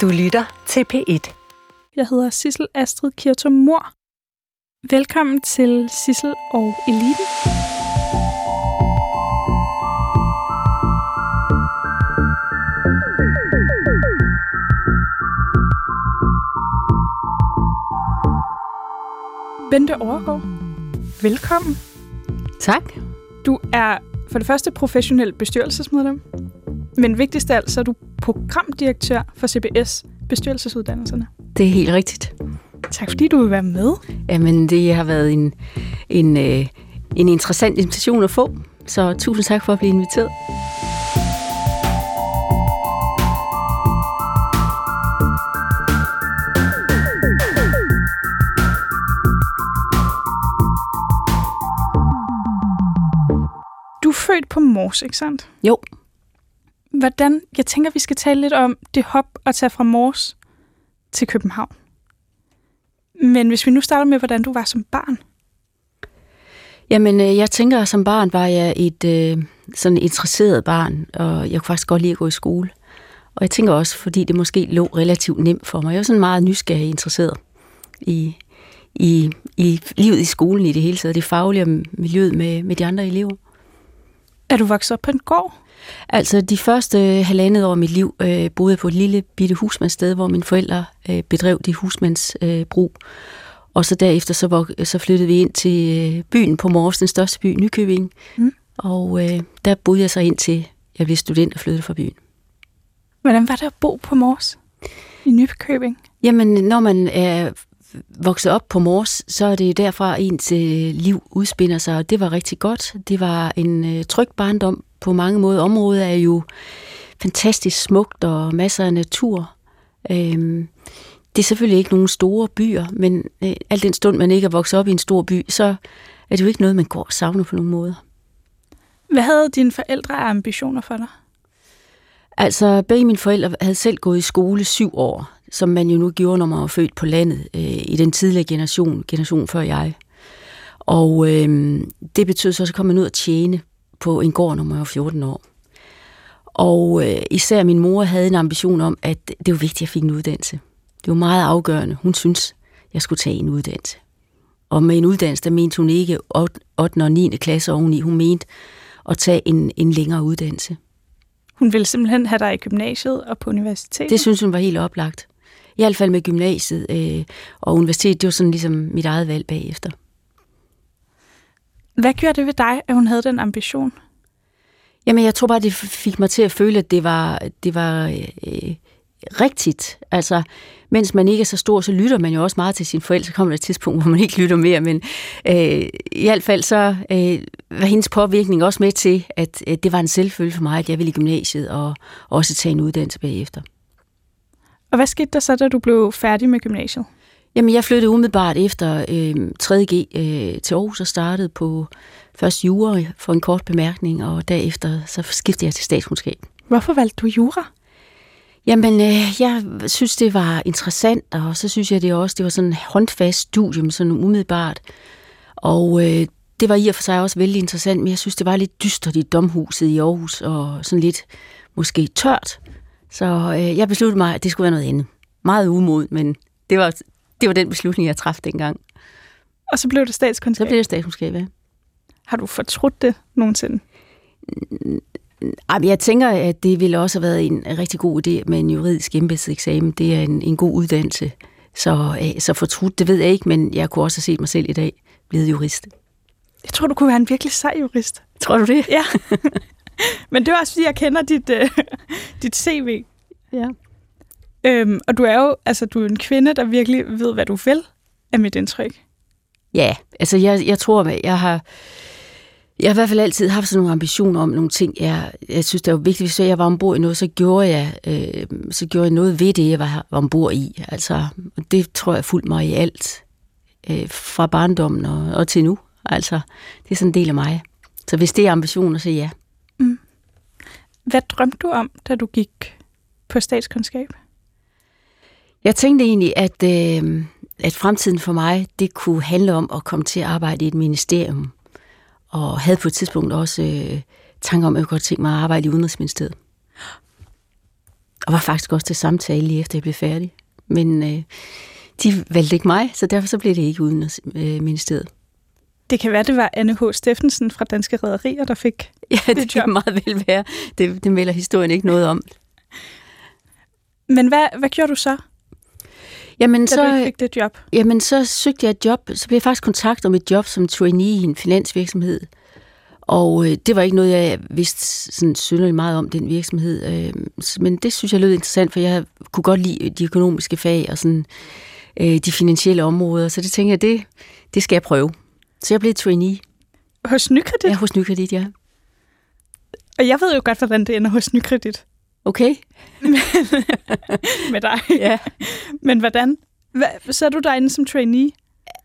Du lytter til P1. Jeg hedder Sissel Astrid Kirtum Mor. Velkommen til Sissel og Eliten. Bente Overgaard, velkommen. Tak. Du er for det første professionel bestyrelsesmedlem, men vigtigst af alt, så er du programdirektør for CBS bestyrelsesuddannelserne. Det er helt rigtigt. Tak fordi du vil være med. Jamen, det har været en, en, øh, en interessant invitation at få, så tusind tak for at blive inviteret. Du er født på Mors, ikke sandt? Jo, Hvordan, jeg tænker, vi skal tale lidt om det hop at tage fra Mors til København. Men hvis vi nu starter med, hvordan du var som barn. Jamen, øh, jeg tænker, at som barn var jeg et øh, sådan interesseret barn, og jeg kunne faktisk godt lide at gå i skole. Og jeg tænker også, fordi det måske lå relativt nemt for mig. Jeg var sådan meget nysgerrig interesseret i, i, i livet i skolen i det hele taget, det faglige og miljøet med, med de andre elever. Er du vokset op på en gård? Altså, de første halvandet år af mit liv øh, boede jeg på et lille bitte husmandssted, hvor mine forældre øh, bedrev det husmandsbrug. Øh, og så derefter så, vok- så flyttede vi ind til øh, byen på Mors, den største by, Nykøbing. Mm. Og øh, der boede jeg så ind til, jeg blev student og flyttede fra byen. Hvordan var det at bo på Mors i Nykøbing? Jamen, når man er vokset op på Mors, så er det derfra ens liv udspinder sig, og det var rigtig godt. Det var en øh, tryg barndom på mange måder. Området er jo fantastisk smukt og masser af natur. Øhm, det er selvfølgelig ikke nogen store byer, men øh, al den stund, man ikke er vokset op i en stor by, så er det jo ikke noget, man går og savner på nogen måder. Hvad havde dine forældre af ambitioner for dig? Altså, begge mine forældre havde selv gået i skole syv år, som man jo nu gjorde, når man var født på landet øh, i den tidligere generation, generation før jeg. Og øh, det betød så, at så kom man ud og tjene på en gård, når man var 14 år. Og øh, især min mor havde en ambition om, at det var vigtigt, at jeg fik en uddannelse. Det var meget afgørende. Hun synes, jeg skulle tage en uddannelse. Og med en uddannelse, der mente hun ikke 8. og 9. klasse oveni. Hun mente at tage en, en længere uddannelse. Hun ville simpelthen have dig i gymnasiet og på universitetet? Det synes hun var helt oplagt. I hvert fald med gymnasiet øh, og universitetet, det var sådan ligesom mit eget valg bagefter. Hvad gjorde det ved dig, at hun havde den ambition? Jamen, jeg tror bare, det fik mig til at føle, at det var, det var øh, rigtigt. Altså, mens man ikke er så stor, så lytter man jo også meget til sine forældre. Så kommer der et tidspunkt, hvor man ikke lytter mere. Men øh, i hvert fald så øh, var hendes påvirkning også med til, at øh, det var en selvfølge for mig, at jeg ville i gymnasiet og også tage en uddannelse bagefter. Og hvad skete der så, da du blev færdig med gymnasiet? Jamen, jeg flyttede umiddelbart efter øh, 3.G øh, til Aarhus og startede på først jura for en kort bemærkning, og derefter så skiftede jeg til statskundskab. Hvorfor valgte du jura? Jamen, øh, jeg synes, det var interessant, og så synes jeg det også, det var sådan et håndfast studium, sådan umiddelbart. Og øh, det var i og for sig også vældig interessant, men jeg synes, det var lidt dystert i domhuset i Aarhus, og sådan lidt måske tørt. Så øh, jeg besluttede mig, at det skulle være noget andet. Meget umod, men det var, det var den beslutning, jeg træffede dengang. Og så blev det statskundskab? Så blev det statskundskab, ja. Har du fortrudt det nogensinde? Jeg tænker, at det ville også have været en rigtig god idé med en juridisk embedseksamen. Det er en, en god uddannelse. Så, så fortrudt, det ved jeg ikke, men jeg kunne også have set mig selv i dag blevet jurist. Jeg tror, du kunne være en virkelig sej jurist. Tror du det? Ja. men det er også, fordi jeg kender dit, uh, dit CV. Ja. Øhm, og du er jo altså, du er en kvinde, der virkelig ved, hvad du vil, er mit indtryk. Ja, altså jeg, jeg tror, at jeg har, jeg har i hvert fald altid haft sådan nogle ambitioner om nogle ting, jeg, jeg synes, det var vigtigt. Hvis jeg var ombord i noget, så gjorde jeg, øh, så gjorde jeg noget ved det, jeg var, var ombord i. Altså, det tror jeg fuldt mig i alt, øh, fra barndommen og, og til nu. Altså, det er sådan en del af mig. Så hvis det er ambitioner, så ja. Hvad drømte du om, da du gik på statskundskab? Jeg tænkte egentlig, at, øh, at fremtiden for mig, det kunne handle om at komme til at arbejde i et ministerium. Og havde på et tidspunkt også øh, tanker om, at jeg godt tænke mig at arbejde i Udenrigsministeriet. og var faktisk også til samtale lige efter jeg blev færdig. Men øh, de valgte ikke mig, så derfor så blev det ikke Udenrigsministeriet. øh, ministeriet. Det kan være, det var Anne H. Steffensen fra Danske Rederier, der fik Ja, det kan meget vel være. Det, det melder historien ikke noget om. Men hvad, hvad gjorde du så, Jamen, da så, du fik det job? Jamen, så søgte jeg et job. Så blev jeg faktisk kontaktet om et job som trainee i en finansvirksomhed. Og øh, det var ikke noget, jeg vidste sådan synderligt meget om, den virksomhed. Øh, men det synes jeg lød interessant, for jeg kunne godt lide de økonomiske fag og sådan, øh, de finansielle områder. Så det tænkte jeg, det, det skal jeg prøve. Så jeg blev trainee Hos Nykredit? ja, hos Nykredit, ja. Og jeg ved jo godt, hvordan det ender hos Nykredit Okay? med dig. Ja. Men hvordan? Hvad, så er du derinde som trainee?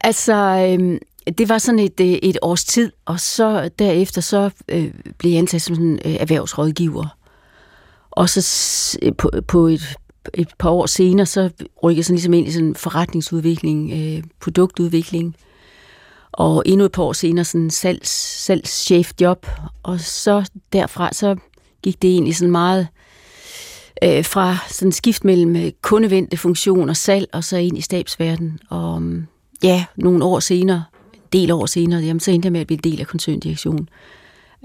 Altså, øh, det var sådan et, øh, et års tid, og så derefter så øh, blev jeg ansat som sådan, øh, erhvervsrådgiver. Og så øh, på, på et, et par år senere, så rykkede jeg sådan ligesom ind i sådan forretningsudvikling, øh, produktudvikling. Og endnu et par år senere sådan salgs, salgschefjob. Og så derfra, så gik det egentlig sådan meget øh, fra sådan skift mellem øh, kundevendte funktioner, salg og så ind i stabsverden. Og um, ja, nogle år senere, en del år senere, jamen, så endte jeg med at blive en del af koncerndirektionen.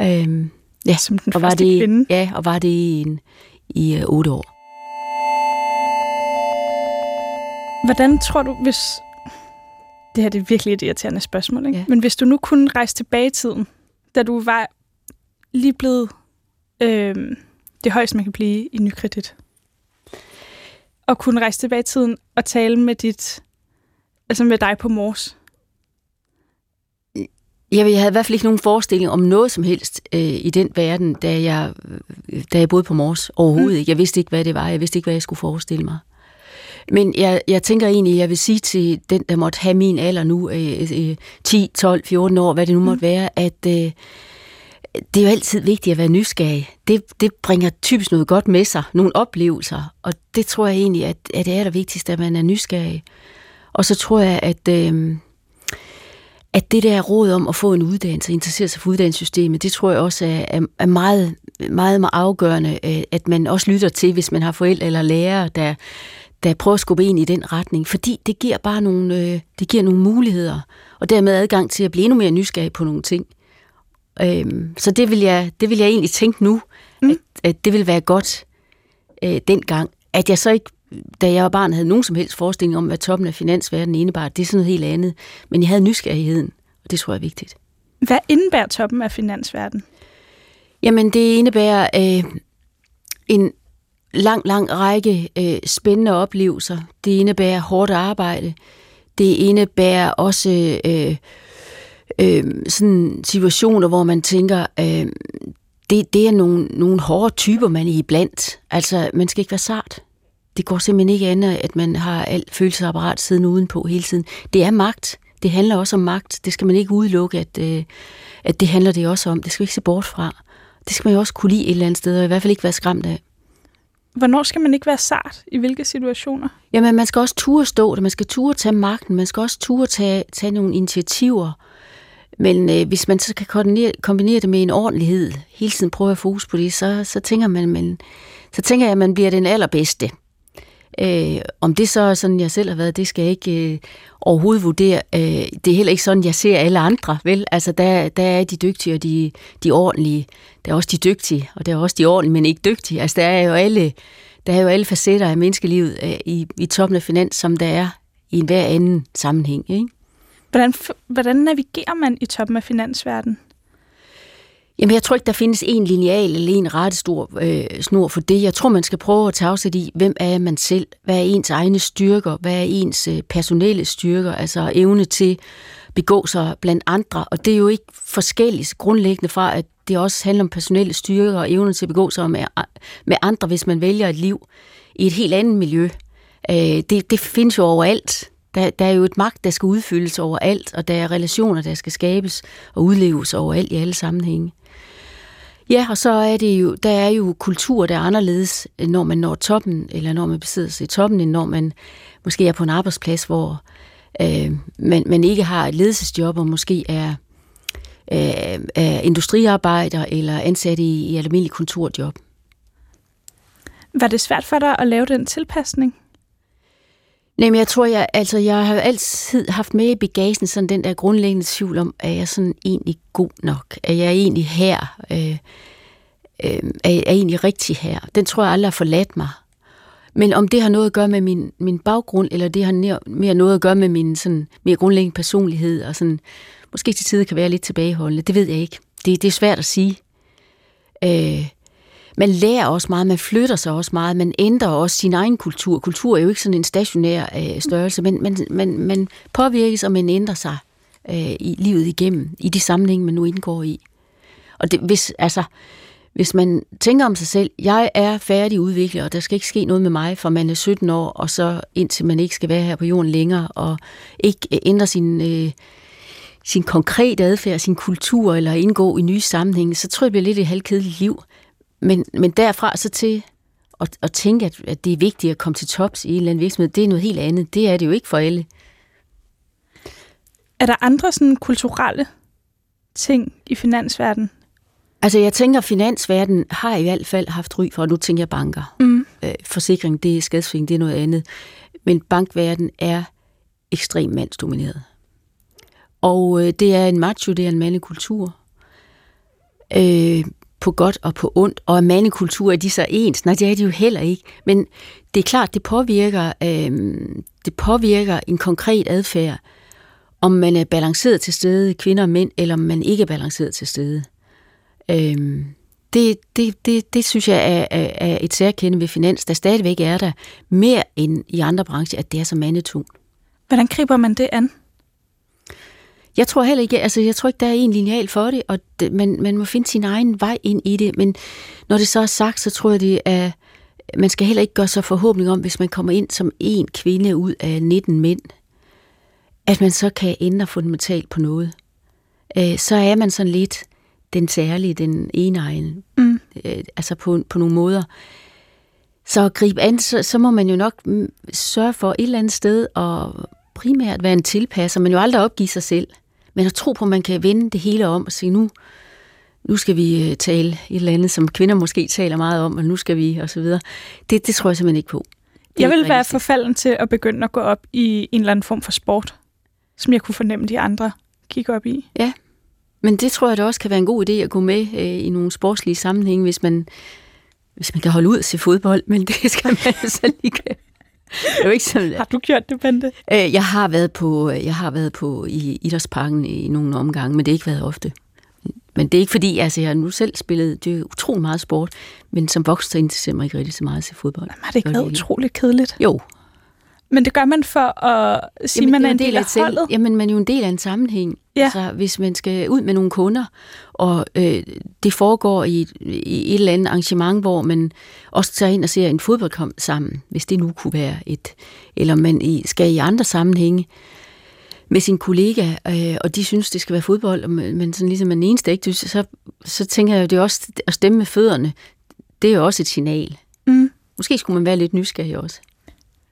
Øhm, ja, Som den og var det, kvinde. Ja, og var det i, en, i øh, otte år. Hvordan tror du, hvis... Det her det er virkelig et irriterende spørgsmål, ikke? Ja. Men hvis du nu kunne rejse tilbage i tiden, da du var lige blevet øh, det højeste, man kan blive i Nykredit, og kunne rejse tilbage i tiden og tale med dit, altså med dig på Mors. Jeg, jeg havde i hvert fald ikke nogen forestilling om noget som helst øh, i den verden, da jeg, øh, da jeg boede på Mors. Overhovedet Mm. Jeg vidste ikke, hvad det var. Jeg vidste ikke, hvad jeg skulle forestille mig. Men jeg, jeg tænker egentlig, jeg vil sige til den, der måtte have min alder nu, øh, øh, 10, 12, 14 år, hvad det nu måtte være, at øh, det er jo altid vigtigt at være nysgerrig. Det, det bringer typisk noget godt med sig, nogle oplevelser, og det tror jeg egentlig, at, at det er det vigtigste, at man er nysgerrig. Og så tror jeg, at, øh, at det der råd om at få en uddannelse, interessere sig for uddannelsessystemet, det tror jeg også er, er, er meget, meget, meget afgørende, øh, at man også lytter til, hvis man har forældre eller lærere, der, der prøver at skubbe en i den retning, fordi det giver bare nogle, øh, det giver nogle muligheder, og dermed adgang til at blive endnu mere nysgerrig på nogle ting. Øhm, så det vil, jeg, det vil jeg egentlig tænke nu, mm. at, at det vil være godt øh, dengang. At jeg så ikke, da jeg var barn, havde nogen som helst forestilling om, hvad toppen af finansverdenen indebar. Det er sådan noget helt andet. Men jeg havde nysgerrigheden, og det tror jeg er vigtigt. Hvad indebærer toppen af finansverden? Jamen, det indebærer øh, en lang, lang række øh, spændende oplevelser. Det indebærer hårdt arbejde. Det indebærer også øh, øh, sådan situationer, hvor man tænker, øh, det, det er nogle, nogle hårde typer, man er iblandt. Altså, man skal ikke være sart. Det går simpelthen ikke andet, at man har alt følelsesapparat siddende udenpå hele tiden. Det er magt. Det handler også om magt. Det skal man ikke udelukke, at, øh, at det handler det også om. Det skal vi ikke se bort fra. Det skal man jo også kunne lide et eller andet sted, og i hvert fald ikke være skræmt af. Hvornår skal man ikke være sart? I hvilke situationer? Jamen, man skal også ture stå det. Man skal ture tage magten. Man skal også ture tage, tage nogle initiativer. Men øh, hvis man så kan kombinere, kombinere det med en ordentlighed, hele tiden prøve at fokus på det, så, så, tænker man, man, så tænker jeg, at man bliver den allerbedste. Øh, om det så er sådan, jeg selv har været, det skal jeg ikke øh, overhovedet vurdere. Øh, det er heller ikke sådan, jeg ser alle andre, vel? Altså, der, der er de dygtige og de, de ordentlige. Der er også de dygtige, og der er også de ordentlige, men ikke dygtige. Altså, der er jo alle, der er jo alle facetter af menneskelivet øh, i, i toppen af finans, som der er i enhver anden sammenhæng, ikke? Hvordan, hvordan navigerer man i toppen af finansverdenen? Jamen, jeg tror ikke, der findes en lineal eller en rettestor øh, snor for det. Jeg tror, man skal prøve at tage sig i, hvem er man selv? Hvad er ens egne styrker? Hvad er ens øh, personelle styrker? Altså evne til at begå sig blandt andre. Og det er jo ikke forskelligt grundlæggende fra, at det også handler om personelle styrker og evne til at begå sig med, med andre, hvis man vælger et liv i et helt andet miljø. Øh, det, det findes jo overalt. Der, der er jo et magt, der skal udfyldes overalt, og der er relationer, der skal skabes og udleves overalt i alle sammenhænge. Ja, og så er det jo, der er jo kultur, der er anderledes, når man når toppen, eller når man besidder sig i toppen, end når man måske er på en arbejdsplads, hvor øh, man, man ikke har et ledelsesjob, og måske er, øh, er industriarbejder eller ansat i, i et almindeligt kontorjob. Var det svært for dig at lave den tilpasning? Nej, men jeg tror, jeg, altså, jeg har altid haft med i bagagen sådan den der grundlæggende tvivl om, er jeg sådan egentlig god nok? Er jeg egentlig her? Øh, øh, er, jeg, er jeg egentlig rigtig her? Den tror jeg aldrig har forladt mig. Men om det har noget at gøre med min, min baggrund, eller det har mere noget at gøre med min sådan, mere grundlæggende personlighed, og sådan, måske til tider kan være lidt tilbageholdende, det ved jeg ikke. Det, det er svært at sige. Øh, man lærer også meget, man flytter sig også meget, man ændrer også sin egen kultur. Kultur er jo ikke sådan en stationær øh, størrelse, men man, man, man påvirkes, og man ændrer sig øh, i livet igennem, i de sammenhænge, man nu indgår i. Og det, hvis, altså, hvis man tænker om sig selv, jeg er færdig udviklet, og der skal ikke ske noget med mig, for man er 17 år, og så indtil man ikke skal være her på jorden længere, og ikke øh, ændre sin, øh, sin konkrete adfærd, sin kultur, eller indgå i nye sammenhænge, så tror jeg, det bliver lidt et halvkedeligt liv. Men, men derfra så til at, at tænke, at, at det er vigtigt at komme til tops i en eller anden virksomhed, det er noget helt andet. Det er det jo ikke for alle. Er der andre sådan kulturelle ting i finansverdenen? Altså jeg tænker, at finansverdenen har i hvert fald haft ry for, og nu tænker jeg banker. Mm. Øh, forsikring, det er skadsforsikring, det er noget andet. Men bankverdenen er ekstremt mandsdomineret. Og øh, det er en macho, det er en mandlig kultur. Øh, på godt og på ondt, og er mandekultur er de så ens? Nej, det er de jo heller ikke. Men det er klart, det påvirker, øh, det påvirker en konkret adfærd, om man er balanceret til stede, kvinder og mænd, eller om man ikke er balanceret til stede. Øh, det, det, det, det synes jeg er, er, er et særkende ved finans, der stadigvæk er der mere end i andre brancher, at det er så mandetungt. Hvordan griber man det an? Jeg tror heller ikke, altså jeg tror ikke, der er en lineal for det, og det, man, man må finde sin egen vej ind i det, men når det så er sagt, så tror jeg, det er, man skal heller ikke gøre sig forhåbning om, hvis man kommer ind som en kvinde ud af 19 mænd, at man så kan ændre fundamentalt på noget. Øh, så er man sådan lidt den særlige, den ene egen, mm. øh, altså på, på nogle måder. Så at gribe an, så, så må man jo nok mm, sørge for et eller andet sted at primært være en tilpasser, men jo aldrig opgive sig selv. Men at tro på, at man kan vende det hele om og sige, nu, nu skal vi øh, tale et eller andet, som kvinder måske taler meget om, og nu skal vi, og så videre. Det, det tror jeg simpelthen ikke på. Det jeg vil være forfalden til at begynde at gå op i en eller anden form for sport, som jeg kunne fornemme de andre kigge op i. Ja, men det tror jeg da også kan være en god idé at gå med øh, i nogle sportslige sammenhænge, hvis man, hvis man kan holde ud til fodbold, men det skal man altså lige det er jo ikke sådan, har du gjort det, Bente? Øh, jeg har været på, jeg har været på i Idrætsparken i nogle omgange, men det har ikke været ofte. Men det er ikke fordi, altså jeg har nu selv spillet, det er utrolig meget sport, men som voksen så interesserer mig ikke rigtig så meget til fodbold. Men har det ikke været utroligt kedeligt? Jo, men det gør man for at sige, at man er en del af holdet? Selv. Jamen, man er jo en del af en sammenhæng. Ja. Altså, hvis man skal ud med nogle kunder, og øh, det foregår i et, i et eller andet arrangement, hvor man også tager ind og ser en fodboldkamp sammen, hvis det nu kunne være et, eller man i, skal i andre sammenhænge med sin kollega, øh, og de synes, det skal være fodbold, og men sådan ligesom man eneste ikke, så, så tænker jeg, det er også at stemme med fødderne, det er jo også et signal. Mm. Måske skulle man være lidt nysgerrig også.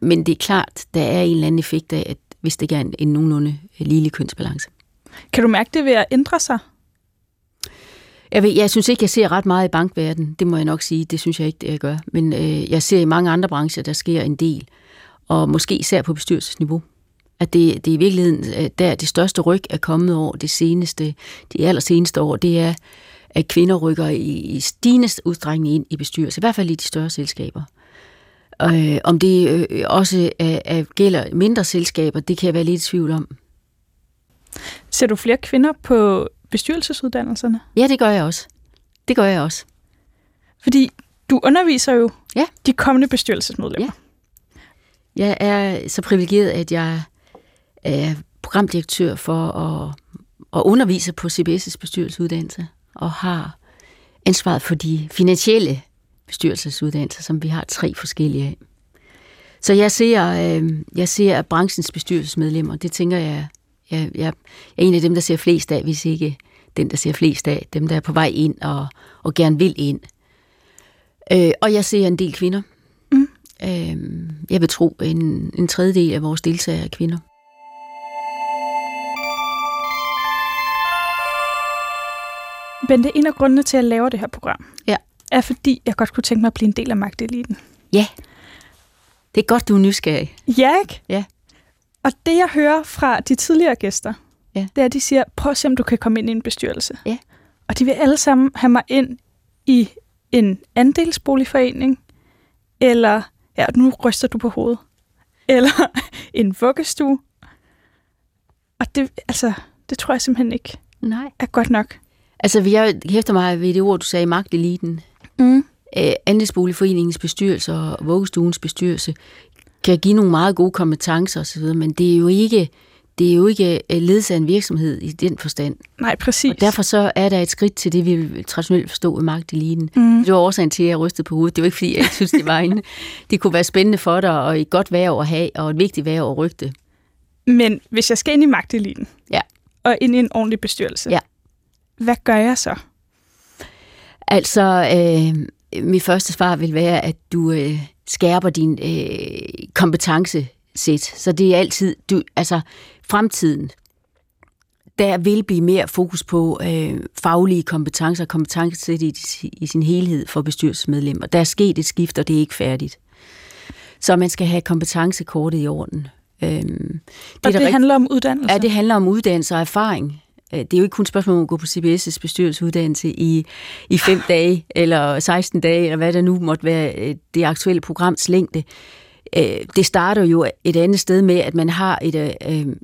Men det er klart, der er en eller anden effekt af, at hvis det ikke er en, en nogenlunde lille kønsbalance. Kan du mærke det ved at ændre sig? Jeg, ved, jeg synes ikke, jeg ser ret meget i bankverdenen. Det må jeg nok sige. Det synes jeg ikke, det jeg gør. Men øh, jeg ser i mange andre brancher, der sker en del. Og måske især på bestyrelsesniveau. At det, det er i virkeligheden, øh, der det største ryg er kommet over det seneste, de allerseneste år, det er, at kvinder rykker i, i stigende udstrækning ind i bestyrelser. I hvert fald i de større selskaber. Øh, om det øh, også øh, gælder mindre selskaber, det kan jeg være lidt i tvivl om. Ser du flere kvinder på bestyrelsesuddannelserne? Ja, det gør jeg også. Det gør jeg også. Fordi du underviser jo ja. de kommende bestyrelsesmedlemmer. Ja. Jeg er så privilegeret, at jeg er programdirektør for at, at undervise på CBS' bestyrelsesuddannelse og har ansvaret for de finansielle bestyrelsesuddannelser, som vi har tre forskellige af. Så jeg ser, øh, jeg ser branchens bestyrelsesmedlemmer, det tænker jeg, jeg, jeg er en af dem, der ser flest af, hvis ikke den, der ser flest af, dem, der er på vej ind og, og gerne vil ind. Øh, og jeg ser en del kvinder. Mm. Øh, jeg vil tro, en, en tredjedel af vores deltagere er kvinder. Bente, en af grundene til, at jeg laver det her program, ja er fordi, jeg godt kunne tænke mig at blive en del af magteliten. Ja. Det er godt, du er nysgerrig. Ja, ikke? Ja. Og det, jeg hører fra de tidligere gæster, Ja. det er, at de siger, prøv at se, om du kan komme ind i en bestyrelse. Ja. Og de vil alle sammen have mig ind i en andelsboligforening, eller, ja, nu ryster du på hovedet, eller en vuggestue. Og det, altså, det tror jeg simpelthen ikke Nej. er godt nok. Altså, jeg hæfter mig ved det ord, du sagde, magteliten. Mm. Øh, Andelsboligforeningens bestyrelse og vuggestuens bestyrelse kan give nogle meget gode kompetencer osv., men det er jo ikke, det er jo ikke øh, ledelse af en virksomhed i den forstand. Nej, præcis. Og derfor så er der et skridt til det, vi traditionelt forstå ved magteliten. Mm. Det var årsagen til, at jeg rystede på hovedet. Det var ikke, fordi jeg synes, det var inde. Det kunne være spændende for dig, og et godt værv at have, og et vigtigt værv at rygte. Men hvis jeg skal ind i magteliten, Ja. og ind i en ordentlig bestyrelse, Ja. hvad gør jeg så? Altså, øh, mit første svar vil være, at du øh, skærper din øh, kompetencesæt. Så det er altid, du, altså fremtiden, der vil blive mere fokus på øh, faglige kompetencer, kompetencesæt i, i sin helhed for bestyrelsesmedlemmer. Der er sket et skift, og det er ikke færdigt. Så man skal have kompetencekortet i orden. Øhm, det, Og det handler om uddannelse? Ja, det handler om uddannelse og erfaring. Øh, Det er jo ikke kun et spørgsmål om at gå på CBS' bestyrelsesuddannelse i, i fem dage, eller 16 dage, eller hvad der nu måtte være øh, det aktuelle programs længde. Øh, Det starter jo et andet sted med, at man har et,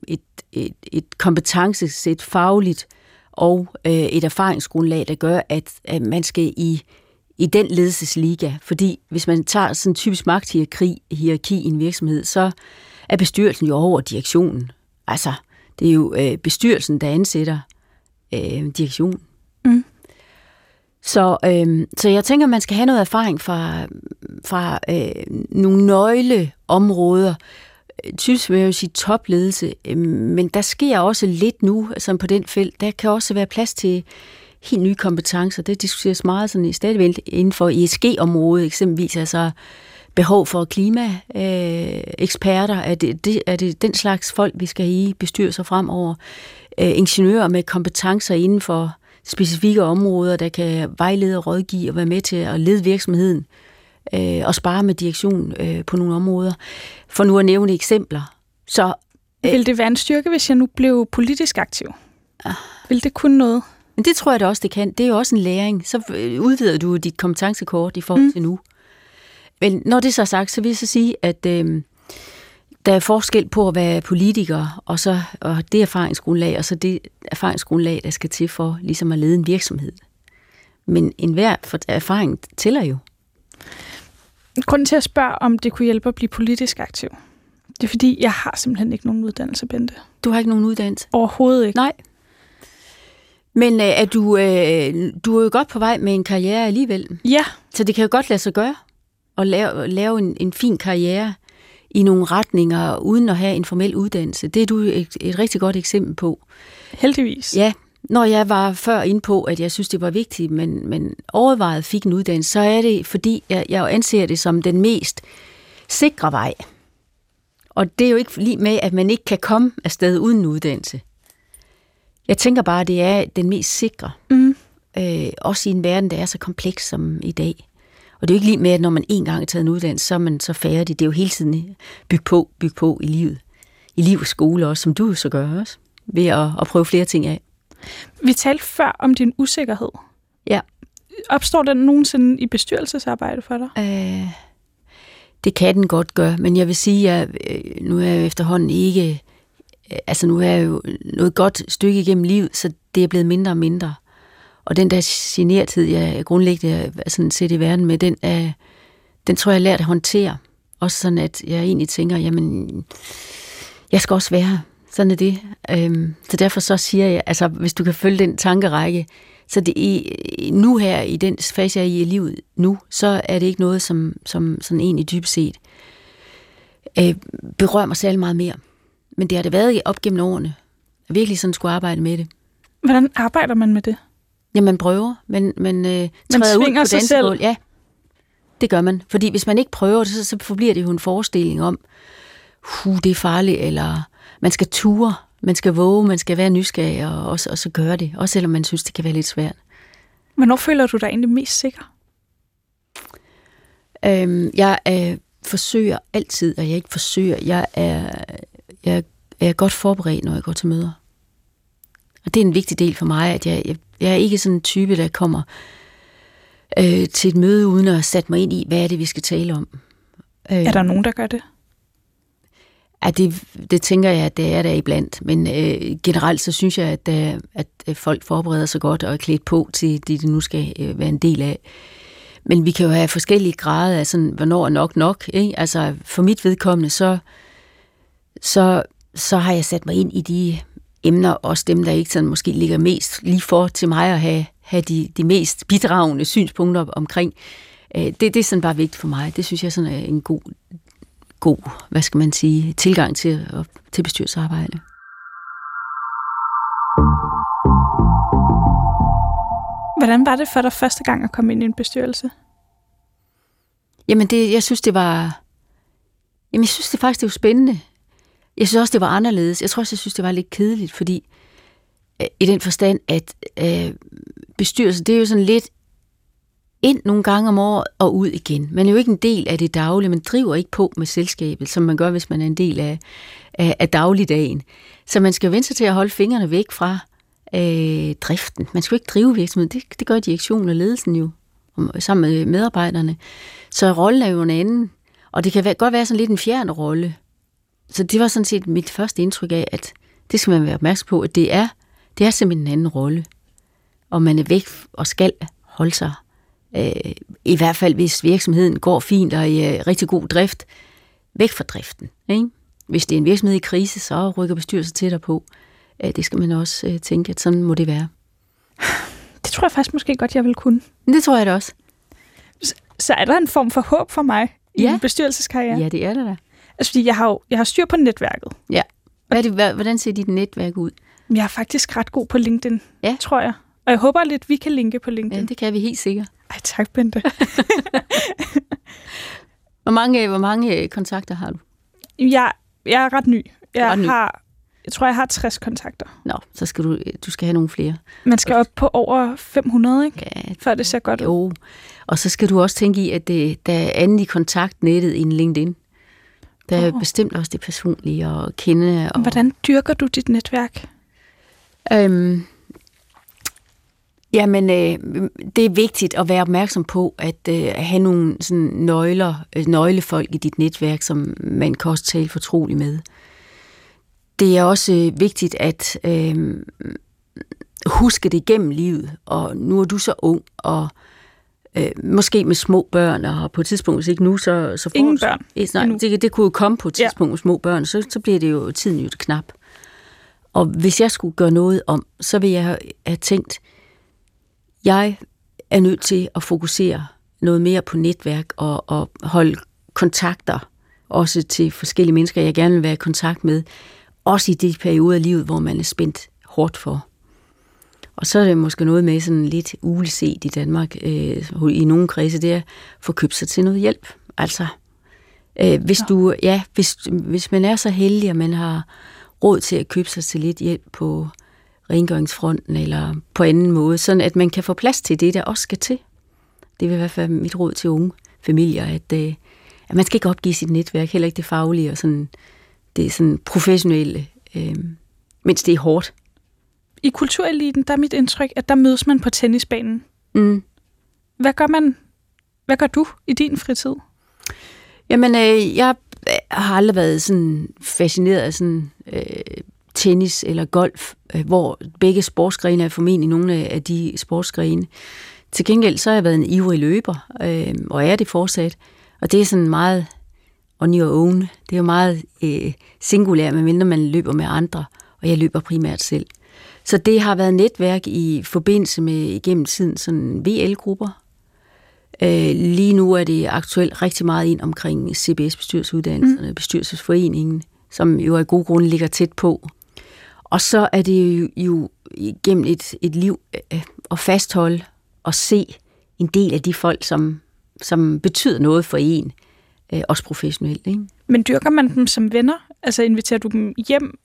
et, et, et kompetencesæt fagligt og et erfaringsgrundlag, der gør, at, man skal i, i den ledelsesliga. Fordi hvis man tager sådan en typisk magthierarki hierarki i en virksomhed, så er bestyrelsen jo over direktionen. Altså, det er jo øh, bestyrelsen, der ansætter øh, direktionen. Mm. Så, øh, så jeg tænker, man skal have noget erfaring fra, fra øh, nogle nøgleområder. Typisk vil jeg jo sige topledelse, øh, men der sker også lidt nu altså på den felt. Der kan også være plads til helt nye kompetencer. Det diskuteres meget sådan, stadigvæk inden for ESG-området eksempelvis, altså behov for klimaeksperter. Øh, eksperter. er, det, det, er det den slags folk, vi skal i bestyrelser fremover? Øh, ingeniører med kompetencer inden for specifikke områder, der kan vejlede og rådgive og være med til at lede virksomheden øh, og spare med direktion øh, på nogle områder. For nu at nævne eksempler. Så øh, Vil det være en styrke, hvis jeg nu blev politisk aktiv? Ah. Vil det kunne noget? Men det tror jeg da også, det kan. Det er jo også en læring. Så øh, udvider du dit kompetencekort i forhold Mm. til nu. Men når det så er sagt, så vil jeg så sige, at øh, der er forskel på at være politiker, og så og det erfaringsgrundlag, og så det erfaringsgrundlag, der skal til for ligesom at lede en virksomhed. Men enhver erfaring tæller jo. Grunden til at spørge, om det kunne hjælpe at blive politisk aktiv, det er fordi, jeg har simpelthen ikke nogen uddannelse, Bente. Du har ikke nogen uddannelse. Overhovedet ikke. Nej. Men øh, er du, øh, du er jo godt på vej med en karriere alligevel. Ja, Så det kan jo godt lade sig gøre at lave, lave en, en fin karriere i nogle retninger, uden at have en formel uddannelse. Det er du et, et rigtig godt eksempel på. heldigvis. Ja, når jeg var før inde på, at jeg synes, det var vigtigt, men, men overvejet fik en uddannelse, så er det, fordi jeg, jeg anser det som den mest sikre vej. Og det er jo ikke lige med, at man ikke kan komme afsted uden en uddannelse. Jeg tænker bare, at det er den mest sikre. Mm. Øh, også i en verden, der er så kompleks som i dag. Og det er jo ikke lige med, at når man en gang har taget en uddannelse, så er man så færdig. Det er jo hele tiden bygge på, bygge på i livet. I liv og skole også, som du så gør også. Ved at, at prøve flere ting af. Vi talte før om din usikkerhed. Ja. Opstår den nogensinde i bestyrelsesarbejde for dig? Øh, det kan den godt gøre, men jeg vil sige, at øh, nu er jeg jo efterhånden ikke... øh, Altså nu er jeg jo noget godt stykke igennem livet, så det er blevet mindre og mindre. Og den der generthed, jeg grundlæggende er sådan set i verden med, den, er, den tror jeg, jeg lært at håndtere. Også sådan, at jeg egentlig tænker, jamen, jeg skal også være. Sådan er det. Øhm, så derfor så siger jeg, altså hvis du kan følge den tankerække, så det i, nu her, i den fase, jeg er i i livet nu, så er det ikke noget, som, som sådan egentlig dybest set øh, berører mig særlig meget mere. Men det har det været op gennem årene. Jeg virkelig sådan skulle arbejde med det. Hvordan arbejder man med det? Ja, man prøver, men man øh, Man træder ud svinger på sig dansegulvet. selv. Ja, det gør man. Fordi hvis man ikke prøver det, så, så forbliver det jo en forestilling om, huh, det er farligt, eller man skal ture, man skal våge, man skal være nysgerrig, og, og, og så gøre det. Også selvom man synes, det kan være lidt svært. Hvornår føler du dig egentlig mest sikker? Øhm, jeg er, forsøger altid, og jeg ikke forsøger, jeg er, jeg er godt forberedt, når jeg går til møder. Og det er en vigtig del for mig, at jeg, jeg, jeg er ikke sådan en type, der kommer øh, til et møde, uden at sætte mig ind i, hvad er det, vi skal tale om. Øh, er der nogen, der gør det? Ja, det, det tænker jeg, at det er der iblandt. Men øh, generelt så synes jeg, at, der, at folk forbereder sig godt og er klædt på til det, de nu skal øh, være en del af. Men vi kan jo have forskellige grader af, sådan, hvornår er nok nok. Ikke? Altså for mit vedkommende, så, så, så har jeg sat mig ind i de emner, også dem, der ikke sådan måske ligger mest lige for til mig at have, have de, de mest bidragende synspunkter omkring. Øh, det, det er sådan bare vigtigt for mig. Det synes jeg sådan er en god, god hvad skal man sige, tilgang til, til bestyrelsesarbejde. Hvordan var det for dig første gang at komme ind i en bestyrelse? Jamen, det, jeg synes, det var... Jamen, jeg synes det faktisk, det var spændende. Jeg synes også, det var anderledes. Jeg tror også, jeg synes, det var lidt kedeligt, fordi øh, i den forstand, at øh, bestyrelse, det er jo sådan lidt ind nogle gange om året og ud igen. Man er jo ikke en del af det daglige, man driver ikke på med selskabet, som man gør, hvis man er en del af, af, af dagligdagen. Så man skal vende sig til at holde fingrene væk fra øh, driften. Man skal jo ikke drive virksomheden, det, det gør direktionen og ledelsen jo, sammen med medarbejderne. Så rollen er jo en anden, og det kan være, godt være sådan lidt en fjern rolle. Så det var sådan set mit første indtryk af, at det skal man være opmærksom på, at det er, det er simpelthen en anden rolle. Og man er væk og skal holde sig øh, i hvert fald hvis virksomheden går fint og i øh, rigtig god drift, væk fra driften. Ikke? Hvis det er en virksomhed i krise, så rykker bestyrelsen tættere på. Øh, det skal man også øh, tænke, at sådan må det være. Det tror jeg faktisk måske godt, jeg vil kunne. Det tror jeg da også. Så, så er der en form for håb for mig i ja. en bestyrelseskarriere? Ja, det er der da. Altså, fordi jeg har, jo, jeg har styr på netværket. Ja. Hvad er det, hvordan ser dit netværk ud? Jeg er faktisk ret god på LinkedIn, ja. tror jeg. Og jeg håber lidt, vi kan linke på LinkedIn. Ja, det kan vi helt sikkert. Ej, tak, Bente. hvor, mange, hvor mange kontakter har du? Jeg, jeg er ret ny. Jeg ret ny. har jeg tror, jeg har 60 kontakter. Nå, så skal du, du skal have nogle flere. Man skal op på over 500, ikke? Ja, Før det ser godt jo. ud. Og så skal du også tænke i, at det, der er andet i kontaktnettet end LinkedIn. Der er oh. bestemt også det personlige og kende. Og... Hvordan dyrker du dit netværk? Øhm, Jamen, øh, det er vigtigt at være opmærksom på, at øh, have nogle sådan, nøgler, øh, nøglefolk i dit netværk, som man kan også tale fortroligt med. Det er også øh, vigtigt at øh, huske det gennem livet, og nu er du så ung, og øh, måske med små børn, og på et tidspunkt, hvis ikke nu, så... så får Ingen børn. Eh, nej, det, det kunne jo komme på et tidspunkt ja. med små børn, så, så bliver det jo tiden jo knap. Og hvis jeg skulle gøre noget om, så vil jeg have, have tænkt, jeg er nødt til at fokusere noget mere på netværk og, og holde kontakter også til forskellige mennesker, jeg gerne vil være i kontakt med, også i de perioder af livet, hvor man er spændt hårdt for. Og så er det måske noget med sådan lidt uleset i Danmark, øh, i nogle kredse, det er at få købt sig til noget hjælp. Altså, øh, hvis, du, ja, hvis, hvis man er så heldig, at man har råd til at købe sig til lidt hjælp på rengøringsfronten eller på anden måde, sådan at man kan få plads til det, der også skal til. Det vil i hvert fald mit råd til unge familier, at, øh, at man skal ikke opgive sit netværk, heller ikke det faglige og sådan, det sådan professionelle, øh, mens det er hårdt. I kultureliten, der er mit indtryk, at der mødes man på tennisbanen. Mm. Hvad gør man? Hvad gør du i din fritid? Jamen, øh, jeg har aldrig været sådan fascineret af sådan øh, tennis eller golf, øh, hvor begge sportsgrene er formentlig nogle af de sportsgrene. Til gengæld så har jeg været en ivrig løber, øh, og er det fortsat. Og det er sådan meget on your own. Det er jo meget øh, singulært, medmindre man løber med andre, og jeg løber primært selv. Så det har været netværk i forbindelse med igennem tiden sådan VL-grupper. Øh, lige nu er det aktuelt rigtig meget ind omkring CBS-bestyrelsesuddannelserne, mm. bestyrelsesforeningen, som jo af gode grunde ligger tæt på og så er det jo, jo gennem et, et liv øh, at fastholde og se en del af de folk, som, som betyder noget for en, øh, også professionelt. Ikke? Men dyrker man dem som venner? Altså inviterer du dem hjem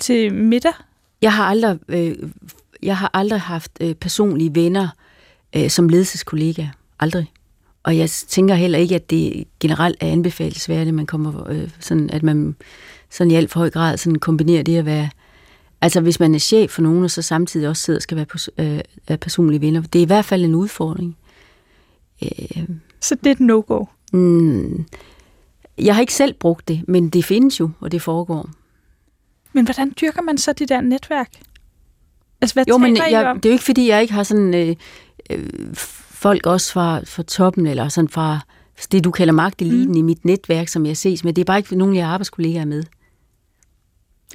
til middag? Jeg har aldrig, øh, jeg har aldrig haft øh, personlige venner øh, som ledelseskollega. Aldrig. og jeg tænker heller ikke, at det generelt er anbefalesværdigt, at man kommer, øh, sådan, at man sådan i alt for høj grad sådan kombinerer det at være Altså hvis man er chef for nogen, og så samtidig også sidder og skal være pers- øh, er personlige venner. Det er i hvert fald en udfordring. Øh, så det er et no-go? Mm, jeg har ikke selv brugt det, men det findes jo, og det foregår. Men hvordan dyrker man så de der netværk? Altså, hvad jo, men jeg, om? det er jo ikke, fordi jeg ikke har sådan øh, øh, folk også fra, fra toppen, eller sådan fra det, du kalder magteliten mm. i mit netværk, som jeg ses med. Det er bare ikke nogen, jeg arbejdskollegaer med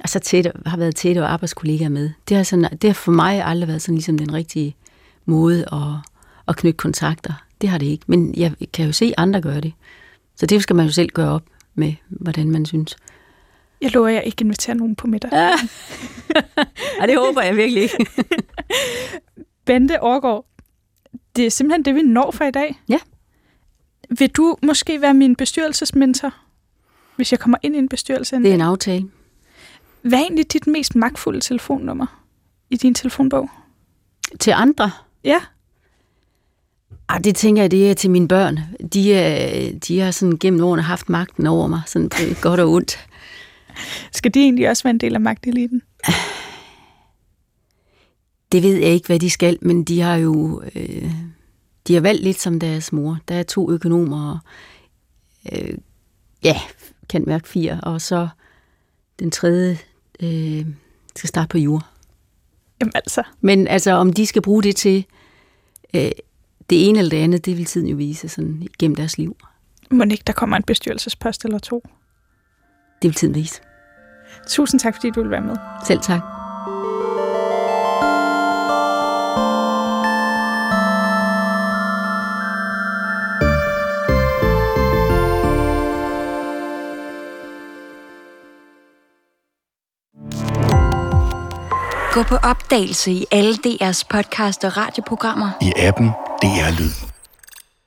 altså tæt, har været tæt og arbejdskollegaer med. Det har, sådan, det har for mig aldrig været sådan ligesom den rigtige måde at, at knytte kontakter. Det har det ikke. Men jeg kan jo se, at andre gør det. Så det skal man jo selv gøre op med, hvordan man synes. Jeg lover, at jeg ikke inviterer nogen på middag. Ja. ja, det håber jeg virkelig ikke. Bente Årgaard, det er simpelthen det, vi når for i dag. Ja. Vil du måske være min bestyrelsesmentor, hvis jeg kommer ind i en bestyrelse? Det er en aftale. Hvad er egentlig dit mest magtfulde telefonnummer i din telefonbog? Til andre? Ja. Ah, det tænker jeg, det er til mine børn. De, er, de har sådan gennem årene haft magten over mig, sådan på godt og ondt. Skal de egentlig også være en del af magteliten? Det ved jeg ikke, hvad de skal, men de har jo øh, de har valgt lidt som deres mor. Der er to økonomer, og, øh, ja, kan mærke fire, og så den tredje øh, skal starte på jord. Jamen altså. Men altså, om de skal bruge det til øh, det ene eller det andet, det vil tiden jo vise sådan, gennem deres liv. Må ikke der kommer en bestyrelsespost eller to? Det vil tiden vise. Tusind tak, fordi du vil være med. Selv tak. Gå på opdagelse i alle DR's podcast og radioprogrammer. I appen DR Lyd.